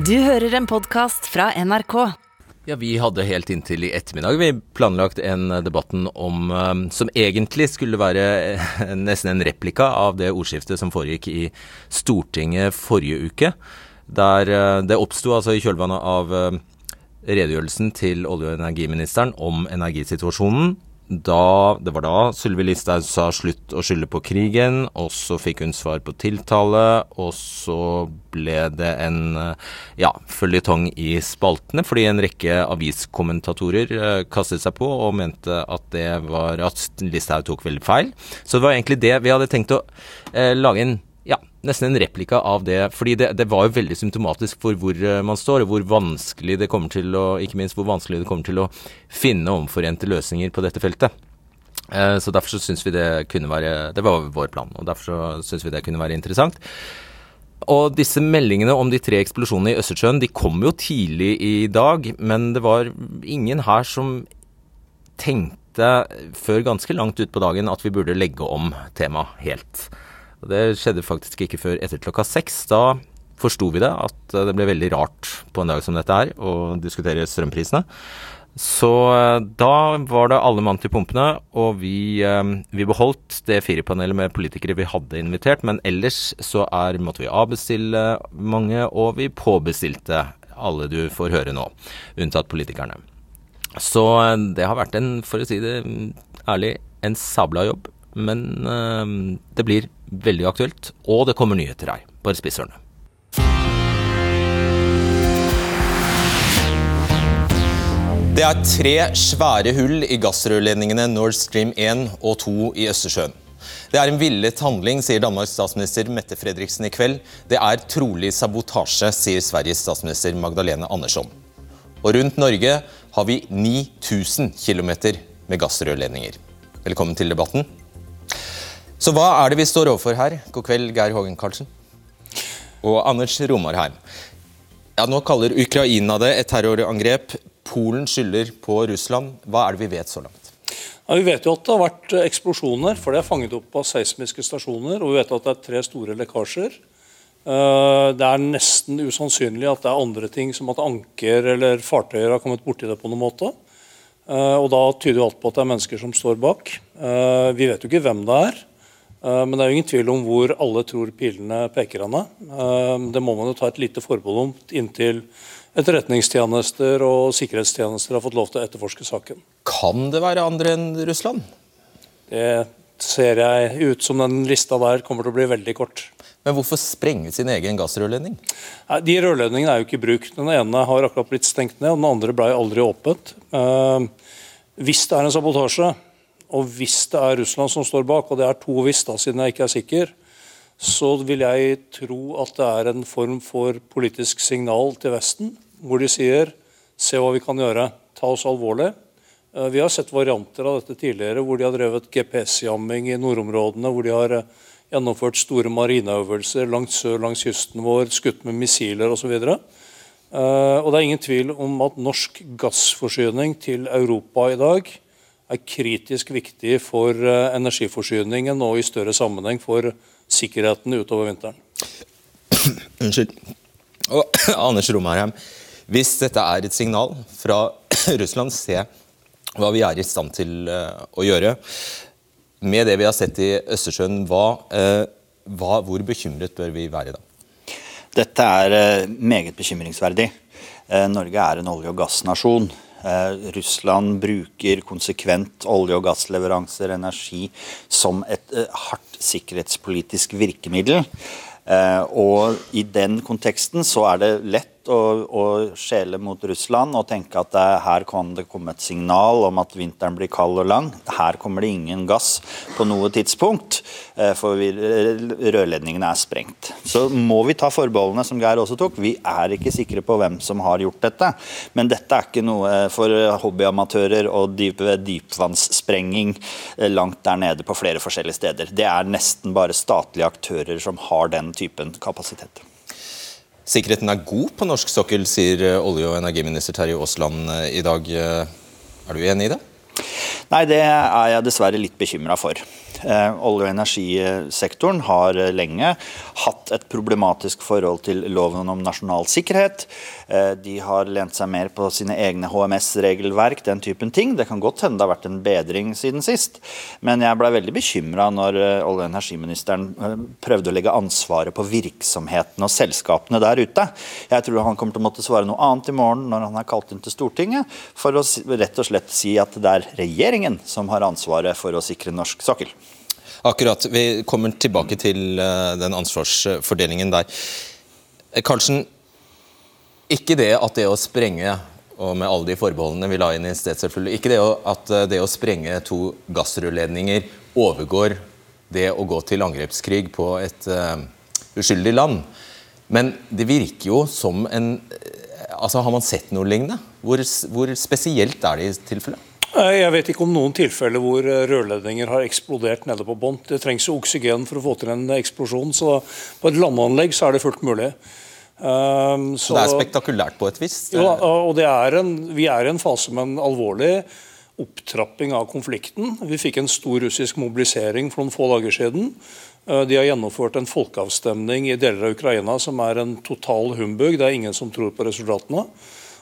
Du hører en podkast fra NRK. Ja, Vi hadde helt inntil i ettermiddag vi planlagt en debatten om eh, Som egentlig skulle være eh, nesten en replika av det ordskiftet som foregikk i Stortinget forrige uke. Der eh, det oppsto altså i kjølvannet av redegjørelsen til olje- og energiministeren om energisituasjonen. Da, det var da Sylvi Listhaug sa slutt å skylde på krigen, og så fikk hun svar på tiltale, og så ble det en ja, føljetong i spaltene, fordi en rekke aviskommentatorer eh, kastet seg på og mente at det var at Listhaug tok veldig feil. Så det var egentlig det vi hadde tenkt å eh, lage en nesten en replika av det. fordi det, det, var jo veldig symptomatisk for hvor eh, man står, og hvor vanskelig det kommer til å ikke minst hvor vanskelig det kommer til å finne omforente løsninger på dette feltet. Eh, så Derfor så syns vi det kunne være Det var vår plan, og derfor så syns vi det kunne være interessant. Og disse meldingene om de tre eksplosjonene i Østersjøen de kom jo tidlig i dag, men det var ingen her som tenkte før ganske langt utpå dagen at vi burde legge om temaet helt. Det skjedde faktisk ikke før etter klokka seks. Da forsto vi det, at det ble veldig rart på en dag som dette her å diskutere strømprisene. Så eh, da var det alle mann til pumpene, og vi, eh, vi beholdt det firepanelet med politikere vi hadde invitert, men ellers så er, måtte vi avbestille mange, og vi påbestilte alle du får høre nå, unntatt politikerne. Så eh, det har vært en, for å si det ærlig, en sabla jobb. Men det blir veldig aktuelt, og det kommer nyheter her. Bare spiss ørene. Det er tre svære hull i gassrørledningene Nord Stream 1 og 2 i Østersjøen. Det er en villet handling, sier Danmarks statsminister Mette Fredriksen i kveld. Det er trolig sabotasje, sier Sveriges statsminister Magdalene Andersson. Og rundt Norge har vi 9000 km med gassrørledninger. Velkommen til debatten. Så hva er det vi står overfor her? God kveld, Geir Hågen Karlsen. Og Anders Romarheim. Ja, nå kaller Ukraina det et terrorangrep. Polen skylder på Russland. Hva er det vi vet så langt? Ja, vi vet jo at det har vært eh, eksplosjoner, for det er fanget opp av seismiske stasjoner. Og vi vet at det er tre store lekkasjer. Eh, det er nesten usannsynlig at det er andre ting, som at anker eller fartøyer har kommet borti det på noen måte. Eh, og da tyder jo alt på at det er mennesker som står bak. Vi vet jo ikke hvem det er. Men det er jo ingen tvil om hvor alle tror pilene peker henne. Det må man jo ta et lite forbehold om inntil etterretningstjenester og sikkerhetstjenester har fått lov til å etterforske saken. Kan det være andre enn Russland? Det ser jeg ut som den lista der kommer til å bli veldig kort. Men hvorfor sprenge sin egen gassrørledning? De rørledningene er jo ikke i bruk. Den ene har akkurat blitt stengt ned, og den andre ble aldri åpnet. Eh, hvis det er en sabotasje, og hvis det er Russland som står bak, og det er to hvis, da, siden jeg ikke er sikker, så vil jeg tro at det er en form for politisk signal til Vesten, hvor de sier se hva vi kan gjøre, ta oss alvorlig. Eh, vi har sett varianter av dette tidligere, hvor de har drevet GPS-jamming i nordområdene, hvor de har eh, gjennomført store marineøvelser langt sør langs kysten vår, skutt med missiler osv. Uh, og det er ingen tvil om at norsk gassforsyning til Europa i dag er kritisk viktig for energiforsyningen og i større sammenheng for sikkerheten utover vinteren. Unnskyld. Og Anders Romarheim, hvis dette er et signal fra Russland, se hva vi er i stand til uh, å gjøre. Med det vi har sett i Østersjøen, hva, uh, hva, hvor bekymret bør vi være da? Dette er meget bekymringsverdig. Norge er en olje- og gassnasjon. Russland bruker konsekvent olje- og gassleveranser, energi, som et hardt sikkerhetspolitisk virkemiddel. og I den konteksten så er det lett å, å skjele mot Russland og tenke at det, her kan det komme et signal om at vinteren blir kald og lang. Her kommer det ingen gass på noe tidspunkt, eh, for vi, rørledningene er sprengt. Så må vi ta forbeholdene som Geir også tok. Vi er ikke sikre på hvem som har gjort dette. Men dette er ikke noe for hobbyamatører og dyp, dypvannssprenging eh, langt der nede på flere forskjellige steder. Det er nesten bare statlige aktører som har den typen kapasitet. Sikkerheten er god på norsk sokkel, sier eh, olje- og energiminister Terje Aasland eh, i dag. Eh, er du enig i det? Nei, det er jeg dessverre litt bekymra for. Olje- og energisektoren har lenge hatt et problematisk forhold til loven om nasjonal sikkerhet. Eh, de har lent seg mer på sine egne HMS-regelverk, den typen ting. Det kan godt hende det har vært en bedring siden sist, men jeg ble veldig bekymra når olje- og energiministeren prøvde å legge ansvaret på virksomhetene og selskapene der ute. Jeg tror han kommer til å måtte svare noe annet i morgen når han er kalt inn til Stortinget, for å rett og slett si at det er regjeringen som har ansvaret for å sikre norsk sokkel. Akkurat. Vi kommer tilbake til den ansvarsfordelingen der. Karlsen, ikke det at det å sprenge og med alle de forbeholdene vi la inn i sted, selvfølgelig. Ikke det at det å sprenge to gassrørledninger overgår det å gå til angrepskrig på et uh, uskyldig land. Men det virker jo som en altså Har man sett noe lignende? Hvor, hvor spesielt er det i tilfellet? Jeg vet ikke om noen tilfeller hvor rørledninger har eksplodert nede på bånn. Det trengs jo oksygen for å få til en eksplosjon, så på et landanlegg så er det fullt mulig. Um, så, så, det er spektakulært på et vis? Jo, og er en, vi er i en fase med en alvorlig opptrapping av konflikten. Vi fikk en stor russisk mobilisering for noen få dager siden. Uh, de har gjennomført en folkeavstemning i deler av Ukraina som er en total humbug. Det er ingen som tror på resultatene.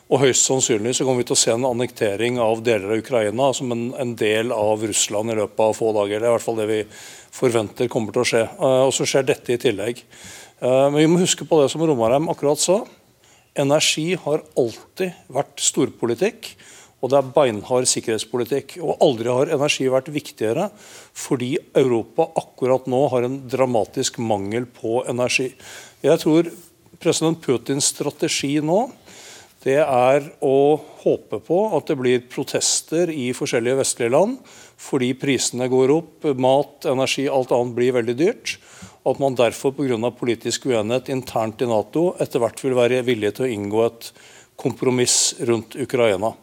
Og høyst sannsynlig så kommer vi til å se en annektering av deler av Ukraina som en, en, del av Russland i løpet av få dager. Det er i hvert fall det vi forventer kommer til å skje. Uh, og så skjer dette i tillegg. Eh, men vi må huske på det som Romarheim akkurat sa. Energi har alltid vært storpolitikk, og det er beinhard sikkerhetspolitikk. Og aldri har energi vært viktigere, fordi Europa akkurat nå har en dramatisk mangel på energi. Jeg tror president Putins strategi nå det er å håpe på at det blir protester i forskjellige vestlige land fordi prisene går opp, mat, energi, alt annet blir veldig dyrt at man derfor pga. politisk uenighet internt i Nato etter hvert vil være villig til å inngå et kompromiss rundt Ukraina.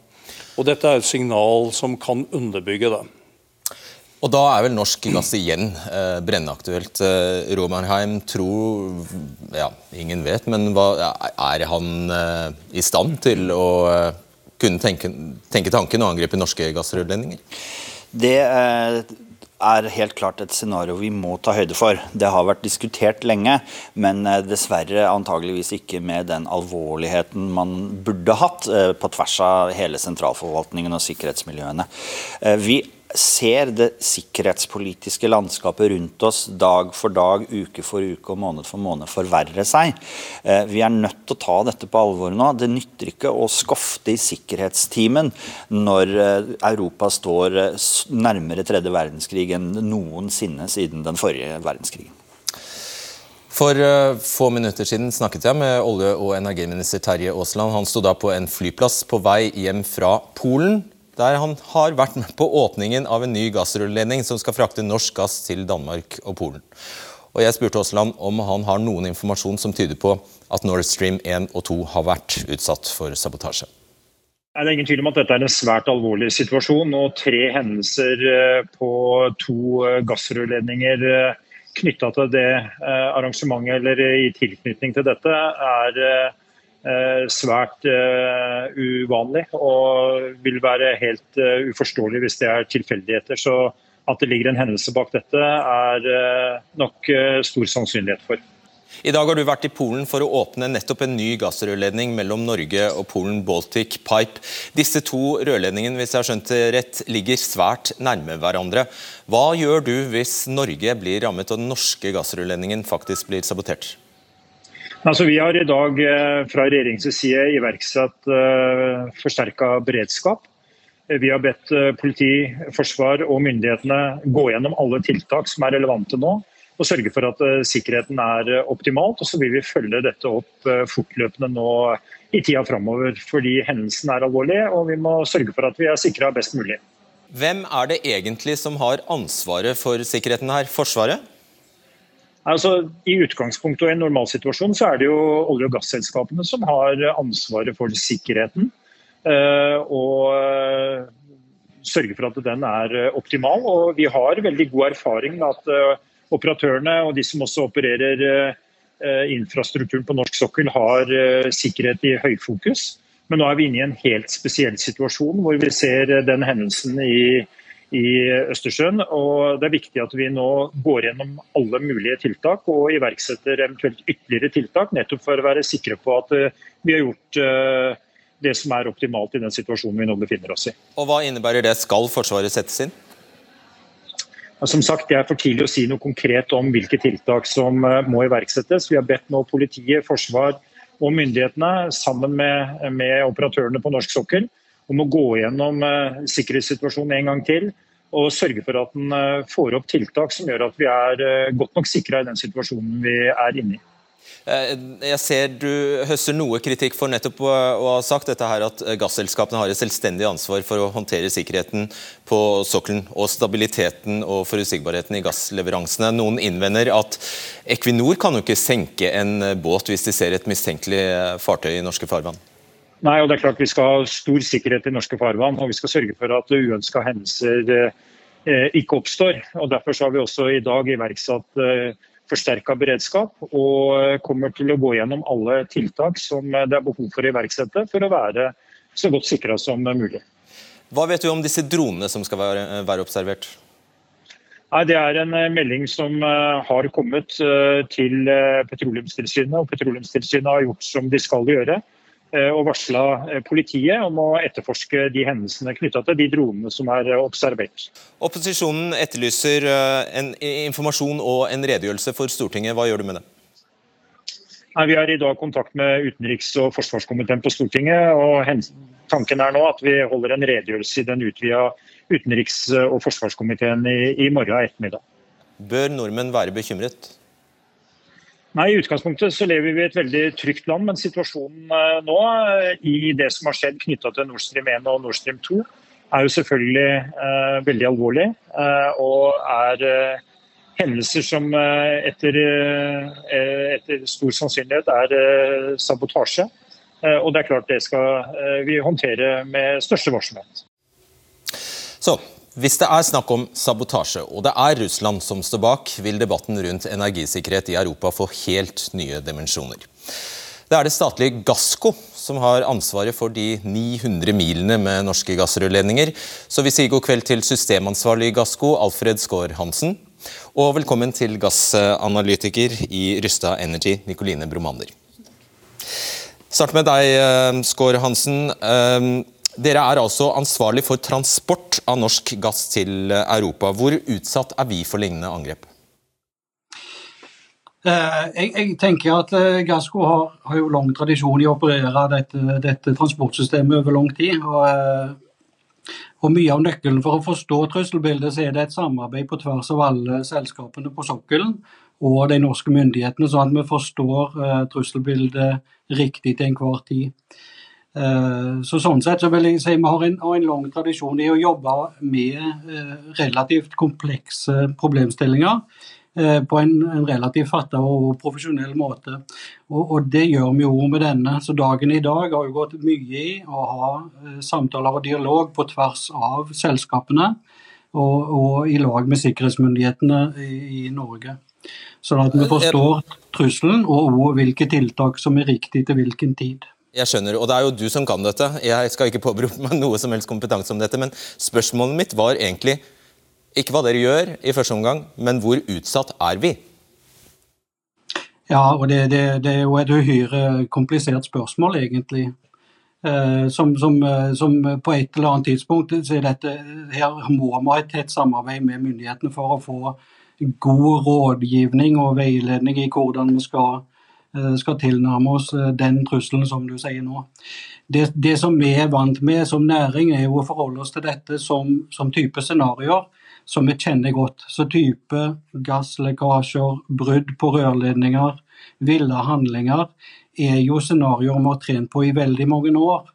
Og Dette er et signal som kan underbygge det. Og Da er vel norsk gass igjen eh, brennaktuelt. Eh, Romarheim tror ja, Ingen vet, men hva, er han eh, i stand til å eh, kunne tenke, tenke tanken og angripe norske gassrørledninger? Det eh, er helt klart et scenario vi må ta høyde for. Det har vært diskutert lenge, men eh, dessverre antageligvis ikke med den alvorligheten man burde hatt eh, på tvers av hele sentralforvaltningen og sikkerhetsmiljøene. Eh, vi ser det sikkerhetspolitiske landskapet rundt oss dag for dag, uke for uke og måned for måned forverre seg. Eh, vi er nødt til å ta dette på alvor nå. Det nytter ikke å skofte i sikkerhetstimen når eh, Europa står eh, nærmere tredje verdenskrig enn noensinne siden den forrige verdenskrigen. For få minutter siden snakket jeg med olje- og energiminister Terje Aasland. Han sto da på en flyplass på vei hjem fra Polen der han har vært med på åpningen av en ny gassrørledning som skal frakte norsk gass til Danmark og Polen. Og Jeg spurte Aasland om han har noen informasjon som tyder på at Nord Stream 1 og 2 har vært utsatt for sabotasje. Det er ingen tvil om at dette er en svært alvorlig situasjon. og Tre hendelser eh, på to eh, gassrørledninger eh, knytta til det arrangementet eller i tilknytning til dette er svært uh, uvanlig og vil være helt uh, uforståelig hvis det er tilfeldigheter. Så at det ligger en hendelse bak dette, er nok stor sannsynlighet for. I dag har du vært i Polen for å åpne nettopp en ny gassrørledning mellom Norge og Polen, Baltic Pipe. Disse to rørledningene hvis jeg har skjønt det rett, ligger svært nærme hverandre. Hva gjør du hvis Norge blir rammet og den norske gassrørledningen faktisk blir sabotert? Altså, vi har i dag eh, fra regjeringens side iverksatt uh, eh, forsterka beredskap. Vi har bedt uh, politi, forsvar og myndighetene gå gjennom alle tiltak som er relevante nå, og sørge for at sikkerheten er optimalt. og Så vil vi følge dette opp fortløpende nå i tida framover, fordi hendelsen er alvorlig, og vi må sørge for at vi er sikra best mulig. Hvem er det egentlig som har ansvaret for sikkerheten her? Forsvaret? Altså, I utgangspunktet og i en normalsituasjon så er det jo olje- og gasselskapene som har ansvaret for sikkerheten. Eh, og sørger sørge for at den er optimal. Og vi har veldig god erfaring med at eh, operatørene og de som også opererer infrastrukturen på norsk sokkel, har sikkerhet i høyfokus. Men nå er vi inne i en helt spesiell situasjon hvor vi ser den hendelsen i, i Østersjøen. og Det er viktig at vi nå går gjennom alle mulige tiltak og iverksetter eventuelt ytterligere tiltak, nettopp for å være sikre på at eh, vi har gjort eh, det som er optimalt i den situasjonen vi nå befinner oss i. Og Hva innebærer det? Skal Forsvaret settes inn? Som sagt, Det er for tidlig å si noe konkret om hvilke tiltak som må iverksettes. Vi har bedt nå politiet, forsvar og myndighetene sammen med, med operatørene på norsk sokkel om å gå gjennom eh, sikkerhetssituasjonen en gang til og sørge for at den eh, får opp tiltak som gjør at vi er eh, godt nok sikra i den situasjonen vi er inne i. Jeg ser du høster noe kritikk for nettopp å ha sagt dette her at gasselskapene har et selvstendig ansvar for å håndtere sikkerheten på sokkelen og stabiliteten og forutsigbarheten i gassleveransene. Noen innvender at Equinor kan jo ikke senke en båt hvis de ser et mistenkelig fartøy i norske farvann. Nei, og det er klart Vi skal ha stor sikkerhet i norske farvann, og vi skal sørge for at uønska hendelser eh, ikke oppstår. Og Derfor har vi også i dag iverksatt eh, forsterka beredskap og eh, kommer til å gå gjennom alle tiltak som det er behov for å iverksette for å være så godt sikra som mulig. Hva vet du om disse dronene som skal være, være observert? Nei, Det er en melding som har kommet til Petroleumstilsynet. og Petroleumstilsynet har gjort som de skal gjøre. Eh, og varsla eh, politiet om å etterforske de hendelsene knytta til de dronene som er eh, observert. Opposisjonen etterlyser en informasjon og en redegjørelse for Stortinget. Hva gjør du med det? Nei, vi har i dag kontakt med utenriks- og forsvarskomiteen på Stortinget. og Tanken er nå at vi holder en redegjørelse i den utvida utenriks- og forsvarskomiteen i, i morgen ettermiddag. Bør nordmenn være bekymret? Nei, I utgangspunktet så lever vi i et veldig trygt land, men situasjonen eh, nå eh, i det som har skjedd knytta til Nord Stream 1 og Nord Stream 2, er jo selvfølgelig eh, veldig alvorlig. Eh, og er eh, hendelser som eh, etter, etter, stor sannsynlighet er sabotasje. og det er klart det skal vi håndtere med største varsomhet. Så, hvis det er snakk om sabotasje, og det er Russland som står bak, vil debatten rundt energisikkerhet i Europa få helt nye dimensjoner. Det er det statlige Gassco som har ansvaret for de 900 milene med norske gassrørledninger. Så vi sier god kveld til systemansvarlig i Gassco, Alfred Skaar Hansen. Og velkommen til gassanalytiker i Rysta Energy, Nikoline Bromander. Start med deg, eh, Skaar Hansen. Eh, dere er altså ansvarlig for transport av norsk gass til Europa. Hvor utsatt er vi for lignende angrep? Eh, jeg, jeg, tenker at eh, Gassco har, har, jo lang tradisjon i å operere dette, dette transportsystemet over lang tid. Og, eh, og, Mye av nøkkelen for å forstå trusselbildet er det et samarbeid på tvers av alle selskapene på sokkelen og de norske myndighetene, sånn at vi forstår trusselbildet riktig til enhver tid. Eh, så sånn sett så vil jeg si Vi har en, har en lang tradisjon i å jobbe med eh, relativt komplekse problemstillinger eh, på en, en relativt fatta og profesjonell måte. Og, og, Det gjør vi jo med denne. Så Dagen i dag har jo gått mye i å ha samtaler og dialog på tvers av selskapene og, og i lag med sikkerhetsmyndighetene i, i Norge. Sånn at vi forstår trusselen og hvilke tiltak som er riktig til hvilken tid. Jeg skjønner, og det er jo du som kan dette. Jeg skal ikke påberope meg noe som helst kompetanse om dette. Men spørsmålet mitt var egentlig ikke hva dere gjør i første omgang, men hvor utsatt er vi? Ja, og det, det, det er jo et uhyre komplisert spørsmål, egentlig. Eh, som, som, eh, som, på et eller annet tidspunkt så er dette, Her må vi ha et tett samarbeid med myndighetene for å få god rådgivning og veiledning i hvordan vi skal skal tilnærme oss eh, den trusselen som du sier nå. Det, det, som vi er vant med som næring, er jo å forholde oss til dette som, som type scenarioer som vi kjenner godt. Så type gasslekkasjer, brudd på rørledninger, ville handlinger er jo scenarioer vi har trent på i veldig mange år.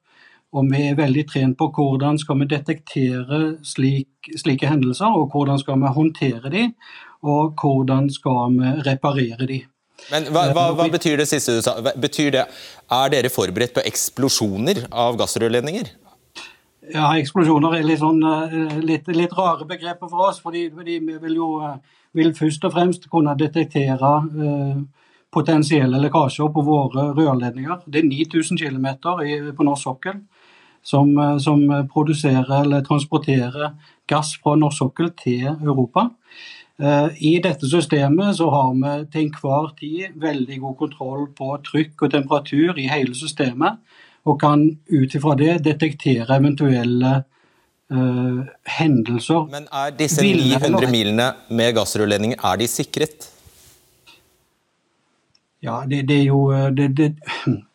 Og vi er veldig trent på hvordan skal vi detektere slik, slike hendelser, og hvordan skal vi håndtere de, og hvordan skal vi reparere de. Men hva, hva, hva, betyr det siste du sa? Betyr det, Er dere forberedt på eksplosjoner av gassrørledninger? Ja, eksplosjoner er litt, sånn, eh, litt, litt rare begreper for oss. fordi, fordi vi vil jo eh, vil først og fremst kunne detektere eh, potensielle lekkasjer på våre rørledninger. Det er 9000 km på norsk sokkel. som, som produserer eller transporterer gass fra norsk sokkel til Europa. I dette systemet så har vi til enhver tid veldig god kontroll på trykk og temperatur i hele systemet, og kan ut ifra det detektere eventuelle uh, hendelser. Men er disse 900 milene med gassrørledninger er de sikret? Ja, det, det er jo det, det,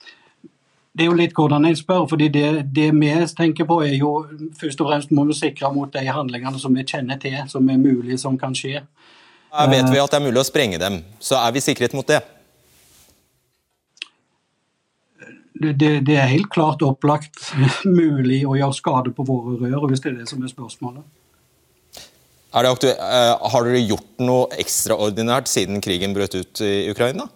det, er jo litt hvordan jeg spør. fordi det, det, vi tenker på, er jo først og fremst må vi sikre mot de handlingene som vi kjenner til, som er mulige, som kan skje. Her vet vi at det er mulig å sprenge dem. Så er vi sikret mot det? Det, det, er helt klart opplagt mulig å gjøre skade på våre rør, hvis det er det som er spørsmålet. Er uh, har dere gjort noe ekstraordinært siden krigen brøt ut i Ukraina?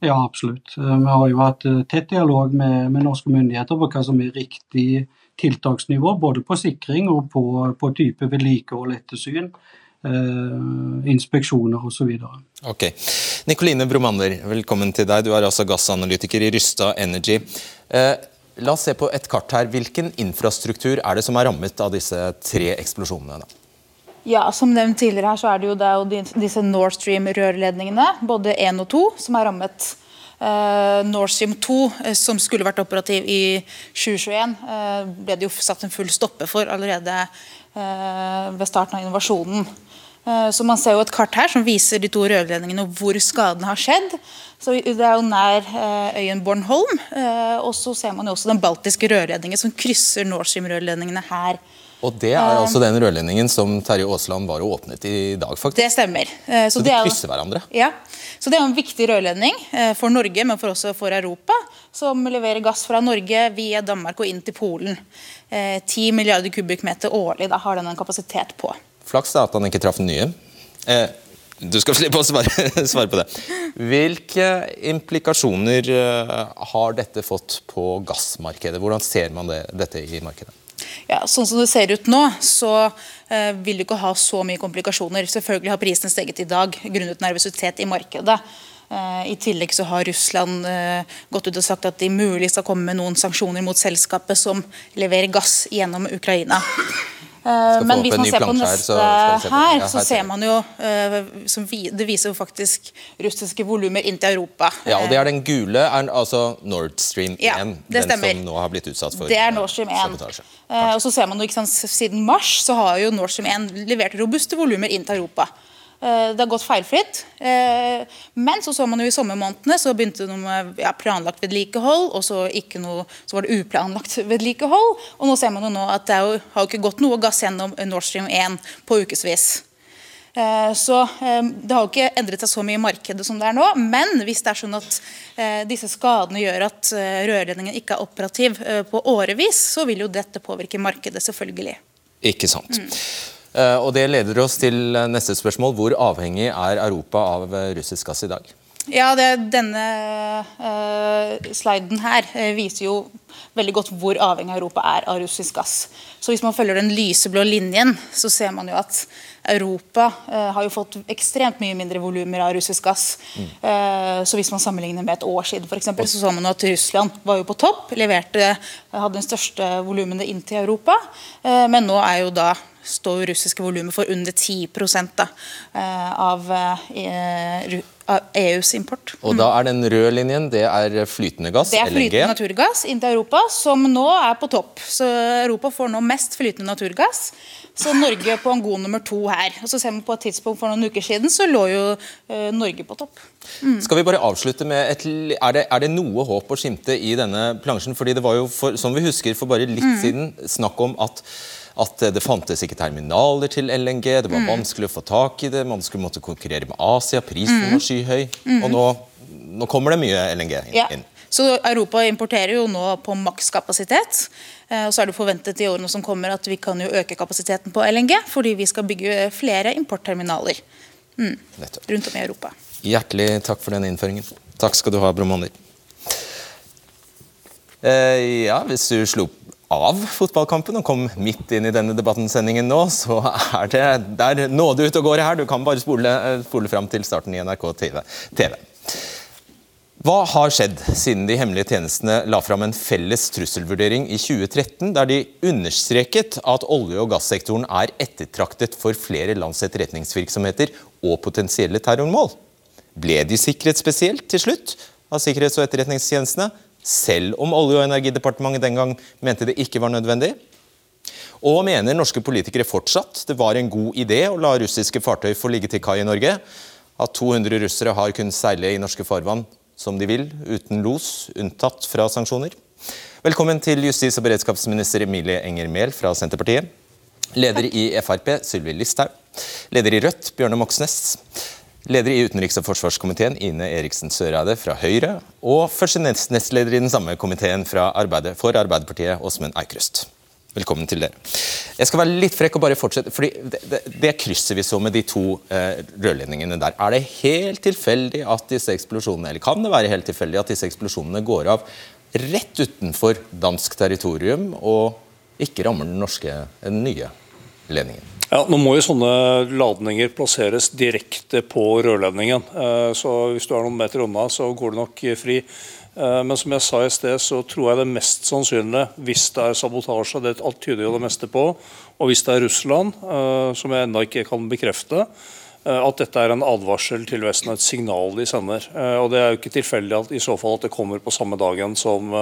Ja, absolutt. Eh, vi har jo hatt eh, tett dialog med, med norske myndigheter på hva som er riktig tiltaksnivå, både på sikring og på, på type vedlikehold, ettersyn. Eh, inspeksjoner osv. Ok. Nikoline Bromander, velkommen til deg. Du er altså gassanalytiker i Rysta Energy. Eh, la oss se på et kart her. Hvilken infrastruktur er det som er rammet av disse tre eksplosjonene? da? Ja, Som nevnt tidligere her, så er det jo, det er jo disse Nord Stream-rørledningene, både 1 og 2, som er rammet. Uh, Nord Stream 2, uh, som skulle vært operativ i 2021, uh, ble det jo satt en full stoppe for allerede ved starten av innovasjonen. Eh, så Man ser jo et kart her som viser de to rørledningene og hvor skadene har skjedd. Så Det er jo nær eh, øyen Bornholm. Eh, og så ser man jo også den baltiske rørledningen som krysser Nord Stream-rørledningene her. Og Det er altså den rørledningen som Terje Aasland var og åpnet i dag? faktisk. Det stemmer. Så, så de krysser hverandre? Ja. Så Det er en viktig rørledning for Norge, men for også for Europa, som leverer gass fra Norge via Danmark og inn til Polen. 10 milliarder kubikkmeter årlig da har den en kapasitet på. Flaks da at han ikke traff den nye. Eh, du skal slippe å svare, svare, på det. Hvilke implikasjoner eh, har dette fått på gassmarkedet? Hvordan ser man det, dette i markedet? Ja, sånn som det ser ut nå, så eh, vil det ikke ha så mye komplikasjoner. Selvfølgelig har prisene steget i dag grunnet nervøsitet i markedet. Eh, I tillegg så har Russland eh, gått ut og sagt at de mulig skal komme med noen sanksjoner mot selskapet som leverer gass gjennom Ukraina. Eh, men hvis man ser på neste her, så ser man jo vi, Det viser jo faktisk russiske volumer inn til Europa. Ja, og det er den gule, er altså Nord Stream 1. Ja, den stemmer. som nå har blitt utsatt for Det er Nord Stream 1. Sabotasje. Eh, og så ser man jo, ikke sant, Siden mars så har jo Nord Stream 1 levert robuste volumer inn til Europa. Eh, det har gått feilfritt. Eh, men så så man jo i sommermånedene så begynte det med ja, planlagt vedlikehold, og så, noe, så, var det uplanlagt vedlikehold. Og nå ser man jo nå at det jo, har jo ikke gått noe gass gjennom Nord Stream 1 på ukevis. Eh, så det har jo ikke endret seg så mye i markedet som det er nå. Men hvis det er sånn at disse skadene gjør at rørledningen ikke er operativ på årevis, så vil jo dette påvirke markedet, selvfølgelig. Ikke sant. Mm. Eh, og Det leder oss til neste spørsmål. Hvor avhengig er Europa av eh, russisk gass i dag? Ja, det, Denne uh, sliden her uh, viser jo veldig godt hvor avhengig Europa er av russisk gass. Så Hvis man følger den lyseblå linjen, så ser man jo at Europa uh, har jo fått ekstremt mye mindre volumer av russisk gass. Mm. så Hvis man sammenligner med et år siden, for eksempel, så så man at Russland var jo på topp. leverte, Hadde den største volumene inn til Europa. men nå er jo da står russiske volumet for under 10 da, eh, av, eh, EUs import. Og da er den røde linjen det er flytende gass, LNG? Det er flytende LNG. naturgass inn til Europa, som nå er på topp. Så Europa får nå mest flytende naturgass. Så Norge på en god nummer to her. Og så ser vi på et tidspunkt For noen uker siden så lå jo uh, Norge på topp. Mm. Skal vi bare avslutte med et, er, det, er det noe håp å skimte i denne plansjen? Fordi det var jo, for, som vi husker, for bare litt mm. siden snakk om at at det fantes ikke terminaler til LNG, det var mm. vanskelig å få tak i det, man skulle måtte konkurrere med Asia, prisen mm. var skyhøy. Mm. Og nå, nå, kommer det mye LNG inn. Ja. Så Europa importerer jo nå på makskapasitet. Eh, og så er det forventet i årene som kommer at vi kan jo øke kapasiteten på LNG, fordi vi skal bygge flere importterminaler mm. rundt om i Europa. Hjertelig takk for den innføringen. Takk skal du ha, Bromander. Eh, ja, hvis du slo av fotballkampen og kom midt inn i denne debattensendingen nå, så er det der nåde ut og går her. Du kan bare spole, spole fram til starten i NRK TV. TV. Hva har skjedd siden de hemmelige tjenestene la fram en felles trusselvurdering i 2013, der de understreket at olje- og gassektoren er ettertraktet for flere lands etterretningsvirksomheter og potensielle terrormål? Ble de sikret spesielt til slutt av sikkerhets- og etterretningstjenestene, selv om Olje- og energidepartementet den gang mente det ikke var nødvendig? Og mener norske politikere fortsatt det var en god idé å la russiske fartøy få ligge til kai i Norge? At 200 russere har kunnet seile i norske farvann som de vil, uten los, unntatt fra sanksjoner? Velkommen til justis- og beredskapsminister Emilie Enger Mehl fra Senterpartiet. Leder i Frp, Sylvi Listhaug. Leder i Rødt, Bjørne Moxnes. Leder i utenriks- og forsvarskomiteen, Ine Eriksen Søreide fra Høyre. Og første nestleder i den samme komiteen Arbeidet, for Arbeiderpartiet, Åsmund Eikrust. Velkommen til dere. Jeg skal være litt frekk og bare fortsette. fordi Det, det, det krysset vi så med de to eh, rørledningene der, er det helt tilfeldig at disse eksplosjonene, eller kan det være helt tilfeldig at disse eksplosjonene går av rett utenfor dansk territorium og ikke rammer den norske, den nye ledningen? Ja, nå må jo sånne ladninger plasseres direkte på rørledningen. Eh, så hvis du er noen meter unna, så går det nok fri. Eh, men som jeg sa i sted, så tror jeg det mest sannsynlige, hvis det er sabotasje, det alt tyder jo det meste på, og hvis det er Russland, eh, som jeg ennå ikke kan bekrefte, at dette er en advarsel til Vesten, et signal de sender. Og Det er jo ikke tilfeldig at, i så fall at det kommer på samme dagen som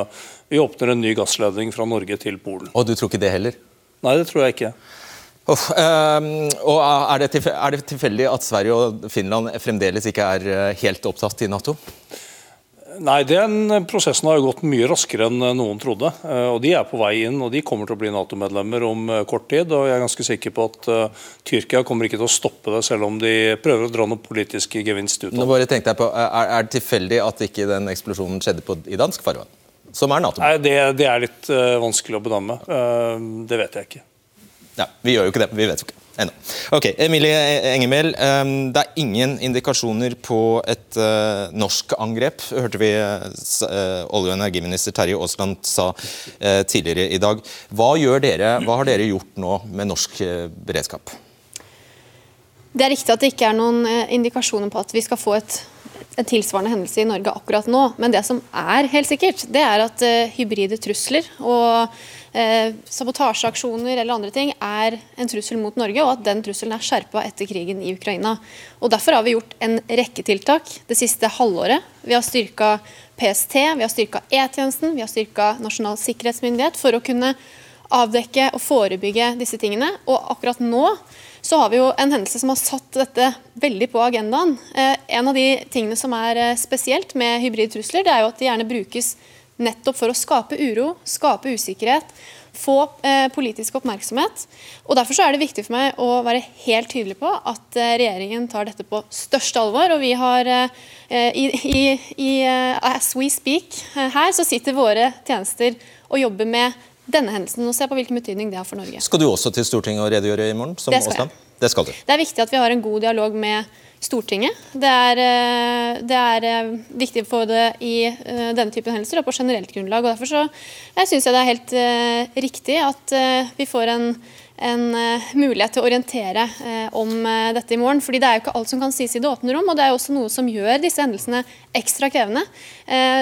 vi åpner en ny gassledning fra Norge til Polen. Og du tror ikke det heller? Nei, det tror jeg ikke. Oh, um, og er det, er det tilfeldig at Sverige og Finland fremdeles ikke er helt opptatt i Nato? Nei, Den prosessen har jo gått mye raskere enn noen trodde. Eh, og De er på vei inn, og de kommer til å bli Nato-medlemmer om eh, kort tid. og Jeg er ganske sikker på at uh, Tyrkia kommer ikke til å stoppe det, selv om de prøver å dra noen politisk gevinst ut av det. Nå bare tenkte jeg på, Er, er det tilfeldig at ikke den eksplosjonen skjedde på, i dansk farvann? Som er Nato? Nei, det, det, er litt uh, vanskelig å bedømme. Uh, det vet jeg ikke. Ja, Vi gjør jo ikke det. Vi vet jo ikke ennå. Ok, Emilie Engemel, ehm, det er ingen indikasjoner på et uh, norsk angrep, hørte vi uh, olje- og energiminister Terje Aasland sa uh, tidligere i dag. Hva, dere, hva, har dere gjort nå med norsk beredskap? Det er riktig at det ikke er noen indikasjoner på at vi skal få et, en tilsvarende hendelse i Norge akkurat nå. Men det som er helt sikkert, det er at hybride trusler og eh, sabotasjeaksjoner eller andre ting er en trussel mot Norge, og at den trusselen er skjerpa etter krigen i Ukraina. Og Derfor har vi gjort en rekke tiltak det siste halvåret. Vi har styrka PST, vi har styrka E-tjenesten, vi har styrka Nasjonal sikkerhetsmyndighet for å kunne avdekke og forebygge disse tingene. Og akkurat nå så har vi jo en hendelse som har satt dette veldig på agendaen. Eh, en av de tingene som er eh, spesielt med hybridtrusler, det er jo at de gjerne brukes nettopp for å skape uro, skape usikkerhet, få eh, politisk oppmerksomhet. Og Derfor er det viktig for meg å være helt tydelig på at eh, regjeringen tar dette på største alvor. og vi har eh, i, i, i As we speak her, så sitter våre tjenester og jobber med denne hendelsen og ser på hvilken betydning det har for Norge. Skal du også til Stortinget og redegjøre i morgen? som det skal jeg. Det skal du. Det er viktig at vi har en god dialog med Stortinget. Det er, eh, det er eh, viktig for det i eh, denne typen hendelser og på generelt grunnlag. og Derfor så, syns jeg det er helt riktig at vi får en, en mulighet til å orientere om dette i morgen. fordi Det er jo ikke alt som kan sies i det åpne rom, og det er jo også noe som gjør disse hendelsene ekstra krevende.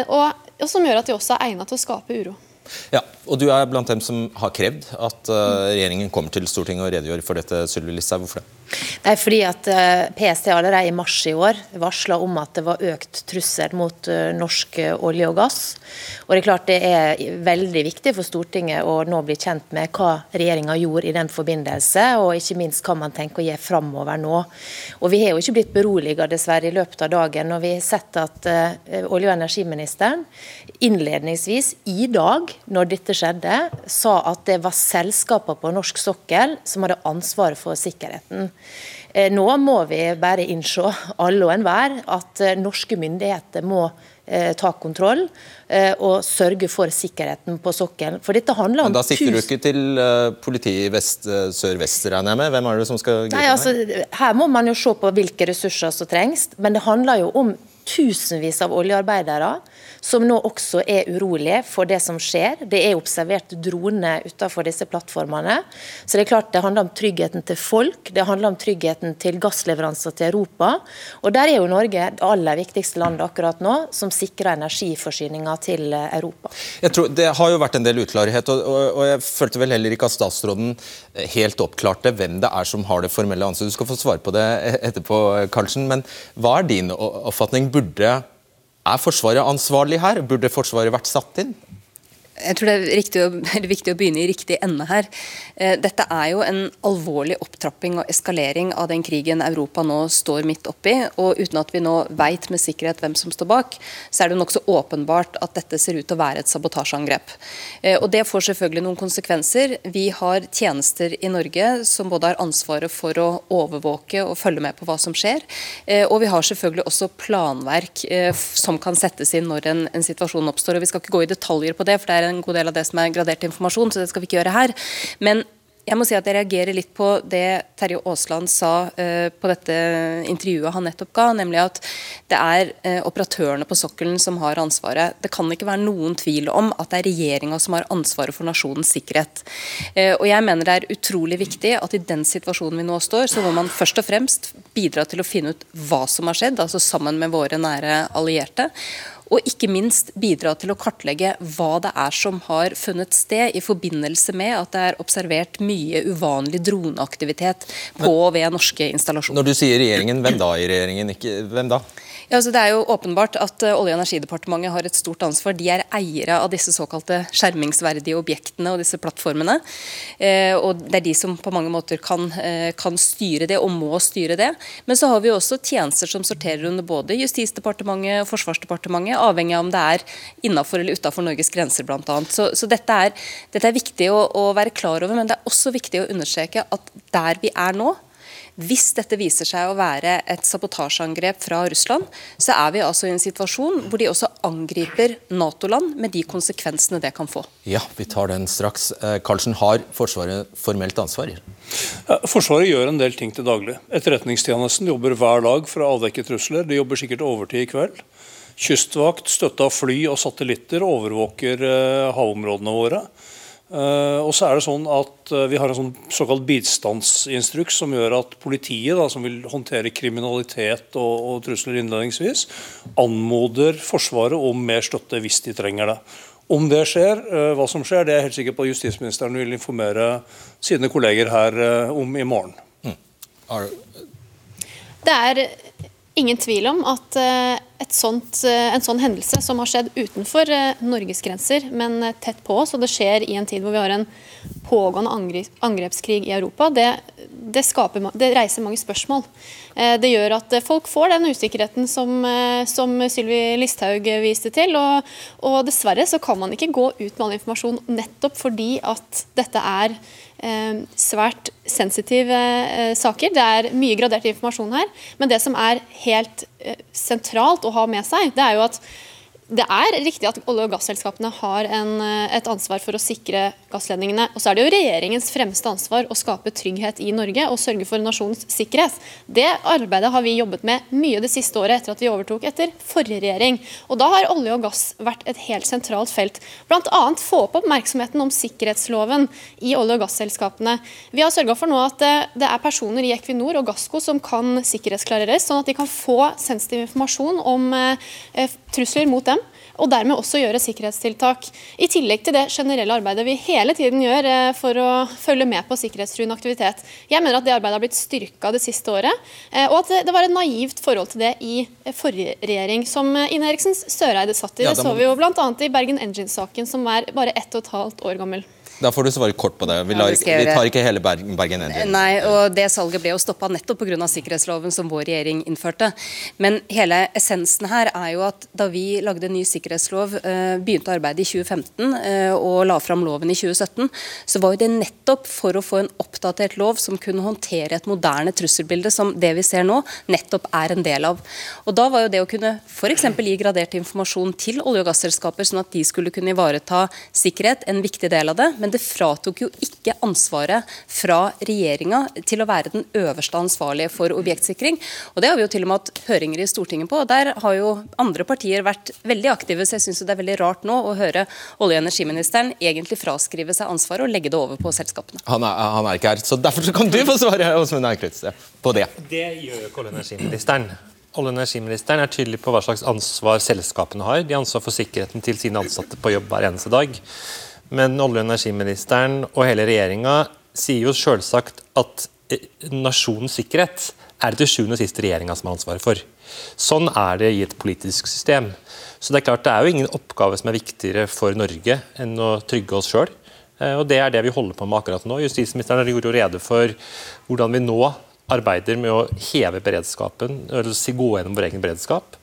Og, og som gjør at de også er egnet til å skape uro. Ja, og Du er blant dem som har krevd at uh, regjeringen kommer til Stortinget og redegjør for dette. Sylvi Listhaug, hvorfor det? Det er fordi at uh, PST allerede i mars i år varsla om at det var økt trussel mot uh, norsk olje og gass. Og Det er klart det er veldig viktig for Stortinget å nå bli kjent med hva regjeringa gjorde i den forbindelse, og ikke minst hva man tenker å gjøre framover nå. Og Vi har jo ikke blitt beroliget dessverre i løpet av dagen. og Vi har sett at olje- og energiministeren innledningsvis i dag når dette skjedde, sa at det var selskaper på norsk sokkel som hadde ansvaret for sikkerheten. Eh, nå må vi bare innse, alle og enhver, at eh, norske myndigheter må eh, ta kontroll og sørge for sikkerheten på sokkelen. For dette handler om... Men da sikter du ikke til politiet i vest, sør-vest, regner jeg med? Hvem er det som skal gripe Nei, altså, Her må man jo se på hvilke ressurser som trengs, men det handler jo om tusenvis av oljearbeidere som nå også er urolige for det som skjer. Det er observert droner utenfor disse plattformene. Så det er klart det handler om tryggheten til folk, det handler om tryggheten til gassleveranser til Europa. Og der er jo Norge det aller viktigste landet akkurat nå, som sikrer energiforsyninga til Europa. Jeg tror Det har jo vært en del uklarhet, og, og, jeg følte vel heller ikke at statsråden helt oppklarte hvem det er som har det formelle ansvaret. Du skal få svare på det etterpå, Karlsen. Men hva er din oppfatning? Burde er Forsvaret ansvarlig her? Burde Forsvaret vært satt inn? Jeg tror det er, riktig, viktig å begynne i riktig ende her. Eh, dette er jo en alvorlig opptrapping og eskalering av den krigen Europa nå står midt oppi. og Uten at vi nå veit med sikkerhet hvem som står bak, så er det nokså åpenbart at dette ser ut til å være et sabotasjeangrep. Eh, og Det får selvfølgelig noen konsekvenser. Vi har tjenester i Norge som både har ansvaret for å overvåke og følge med på hva som skjer. Eh, og vi har selvfølgelig også planverk som kan settes inn når en, en situasjon oppstår. og Vi skal ikke gå i detaljer på det, for det er en god del av det som er gradert informasjon, så det skal vi ikke gjøre her. Men jeg må si at jeg reagerer litt på det Terje Aasland sa uh, på dette intervjuet han nettopp ga, nemlig at det er uh, operatørene på sokkelen som har ansvaret. Det kan ikke være noen tvil om at det er regjeringa som har ansvaret for nasjonens sikkerhet. Uh, og jeg mener det er utrolig viktig at i den situasjonen vi nå står, så må man først og fremst bidra til å finne ut hva som har skjedd, altså sammen med våre nære allierte og ikke minst bidra til å kartlegge hva det er som har funnet sted i forbindelse med at det er observert mye uvanlig droneaktivitet på og ved norske installasjoner. Når du sier regjeringen, hvem da i regjeringen? Ikke, hvem da? Ja, altså det er jo åpenbart at uh, Olje- og energidepartementet har et stort ansvar. De er eiere av disse såkalte skjermingsverdige objektene og disse plattformene. Eh, og Det er de som på mange måter kan, eh, kan, styre det, og må styre det. Men så har vi også tjenester som sorterer under både Justisdepartementet og Forsvarsdepartementet, avhengig av om det er innafor eller utafor Norges grenser bl.a. Så, så dette, er, dette er viktig å, å være klar over, men det er også viktig å understreke at der vi er nå, hvis dette viser seg å være et sabotasjeangrep fra Russland, så er vi altså i en situasjon hvor de også angriper Nato-land, med de konsekvensene det kan få. Ja, vi tar den straks. Eh, Karlsen, har Forsvaret formelt ansvar? Forsvaret gjør en del ting til daglig. Etterretningstjenesten jobber hver dag for å avdekke trusler. De jobber sikkert overtid i kveld. Kystvakt, støtta fly og satellitter, overvåker eh, havområdene våre. Uh, og så er det sånn at uh, Vi har en sånn såkalt bistandsinstruks som gjør at politiet, da, som vil håndtere kriminalitet og, og trusler innledningsvis, anmoder Forsvaret om mer støtte hvis de trenger det. Om det skjer, hva som skjer, det er jeg helt sikker på at justisministeren vil informere sine kolleger her om i morgen. Mm. Det er ingen tvil om at sånt, eh, en sånn hendelse som har skjedd utenfor eh, Norges grenser, men eh, tett på oss, og det skjer i en tid hvor vi har en pågående angrepskrig i Europa, det, det, skaper, det reiser mange spørsmål. Det gjør at folk får den usikkerheten som, som Sylvi Listhaug viste til. Og, og, dessverre så kan man ikke gå ut med all informasjon nettopp fordi at dette er eh, svært sensitive eh, saker. Det er mye gradert informasjon her. Men det som er helt eh, sentralt å ha med seg, det er jo at det er riktig at olje- og gasselskapene har en, eh, et ansvar for å sikre gassledningene. Og så er det jo regjeringens fremste ansvar å skape trygghet i Norge og sørge for nasjonens sikkerhet. Det arbeidet har vi jobbet med mye det siste året etter at vi overtok etter forrige regjering. Og da har olje og gass vært et helt sentralt felt. Bl.a. få opp oppmerksomheten om sikkerhetsloven i olje- og gasselskapene. Vi har sørga for nå at det er personer i Equinor og Gassco som kan sikkerhetsklareres, sånn at de kan få sensitiv informasjon om eh, trusler mot dem og dermed også gjøre sikkerhetstiltak. I tillegg til det generelle arbeidet vi hele tiden gjør eh, for å følge med på sikkerhetstruende aktivitet. Jeg mener at det arbeidet har blitt styrka det siste året, eh, og at det var et naivt forhold til det i forrige regjering, som Ine Eriksen Søreide satt i. Det så vi jo bl.a. i Bergen Engines-saken, som er bare ett og et halvt år gammel. Da får du svare kort på det. Vi, lar, vi tar ikke hele Bergen Engine. Nei, og det salget ble jo stoppa nettopp pga. sikkerhetsloven som vår regjering innførte. Men hele essensen her er jo at da vi lagde ny sikkerhetslov, eh, begynte arbeidet i 2015 eh, og la fram loven i 2017, så var jo det nettopp for å få en oppdatert lov som kunne håndtere et moderne trusselbilde som det vi ser nå, nettopp er en del av. Og da var jo det å kunne f.eks. gi gradert informasjon til olje- og gasselskaper, sånn at de skulle kunne ivareta sikkerhet, en viktig del av det. men det fratok jo ikke ansvaret fra regjeringa til å være den øverste ansvarlige for objektsikring. Og Det har vi jo til og med hatt høringer i Stortinget på. og Der har jo andre partier vært veldig aktive, så jeg syns det er veldig rart nå å høre olje- og energiministeren egentlig fraskrive seg ansvaret og legge det over på selskapene. Han er, han er ikke her, så derfor kan du få svare Åsmund Aukrust, på det. Det gjør ikke olje- og energiministeren. Olje- og energiministeren er tydelig på hva slags ansvar selskapene har. De har ansvar for sikkerheten til sine ansatte på jobb hver eneste dag. Men olje- og energiministeren og hele regjeringa sier jo selvsagt at eh, nasjonens sikkerhet er det til sjuende og sist regjeringa som har ansvaret for. Sånn er det i et politisk system. Så Det er klart det er jo ingen oppgave som er viktigere for Norge enn å trygge oss sjøl. Eh, og Det er det vi holder på med akkurat nå. Justisministeren gjorde jo rede for hvordan vi nå arbeider med å heve beredskapen, eller gå gjennom vår egen beredskap.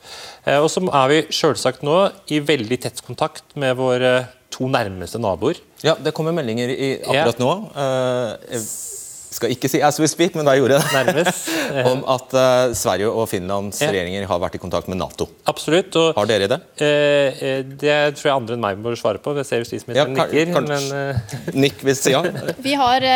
Eh, og så er vi selvsagt nå i veldig tett kontakt med våre to nærmeste naboer. Ja, Det kommer meldinger i, akkurat nå. Uh, skal ikke si as we speak, men da jeg gjorde det. Nærmest. om at uh, Sverige og Finlands ja. regjeringer har vært i kontakt med Nato. Absolutt. Og, har dere det? Uh, det tror jeg andre enn meg må svare på. Jeg ser justisministeren ja, nikker. Men, Nikk hvis ja. Vi har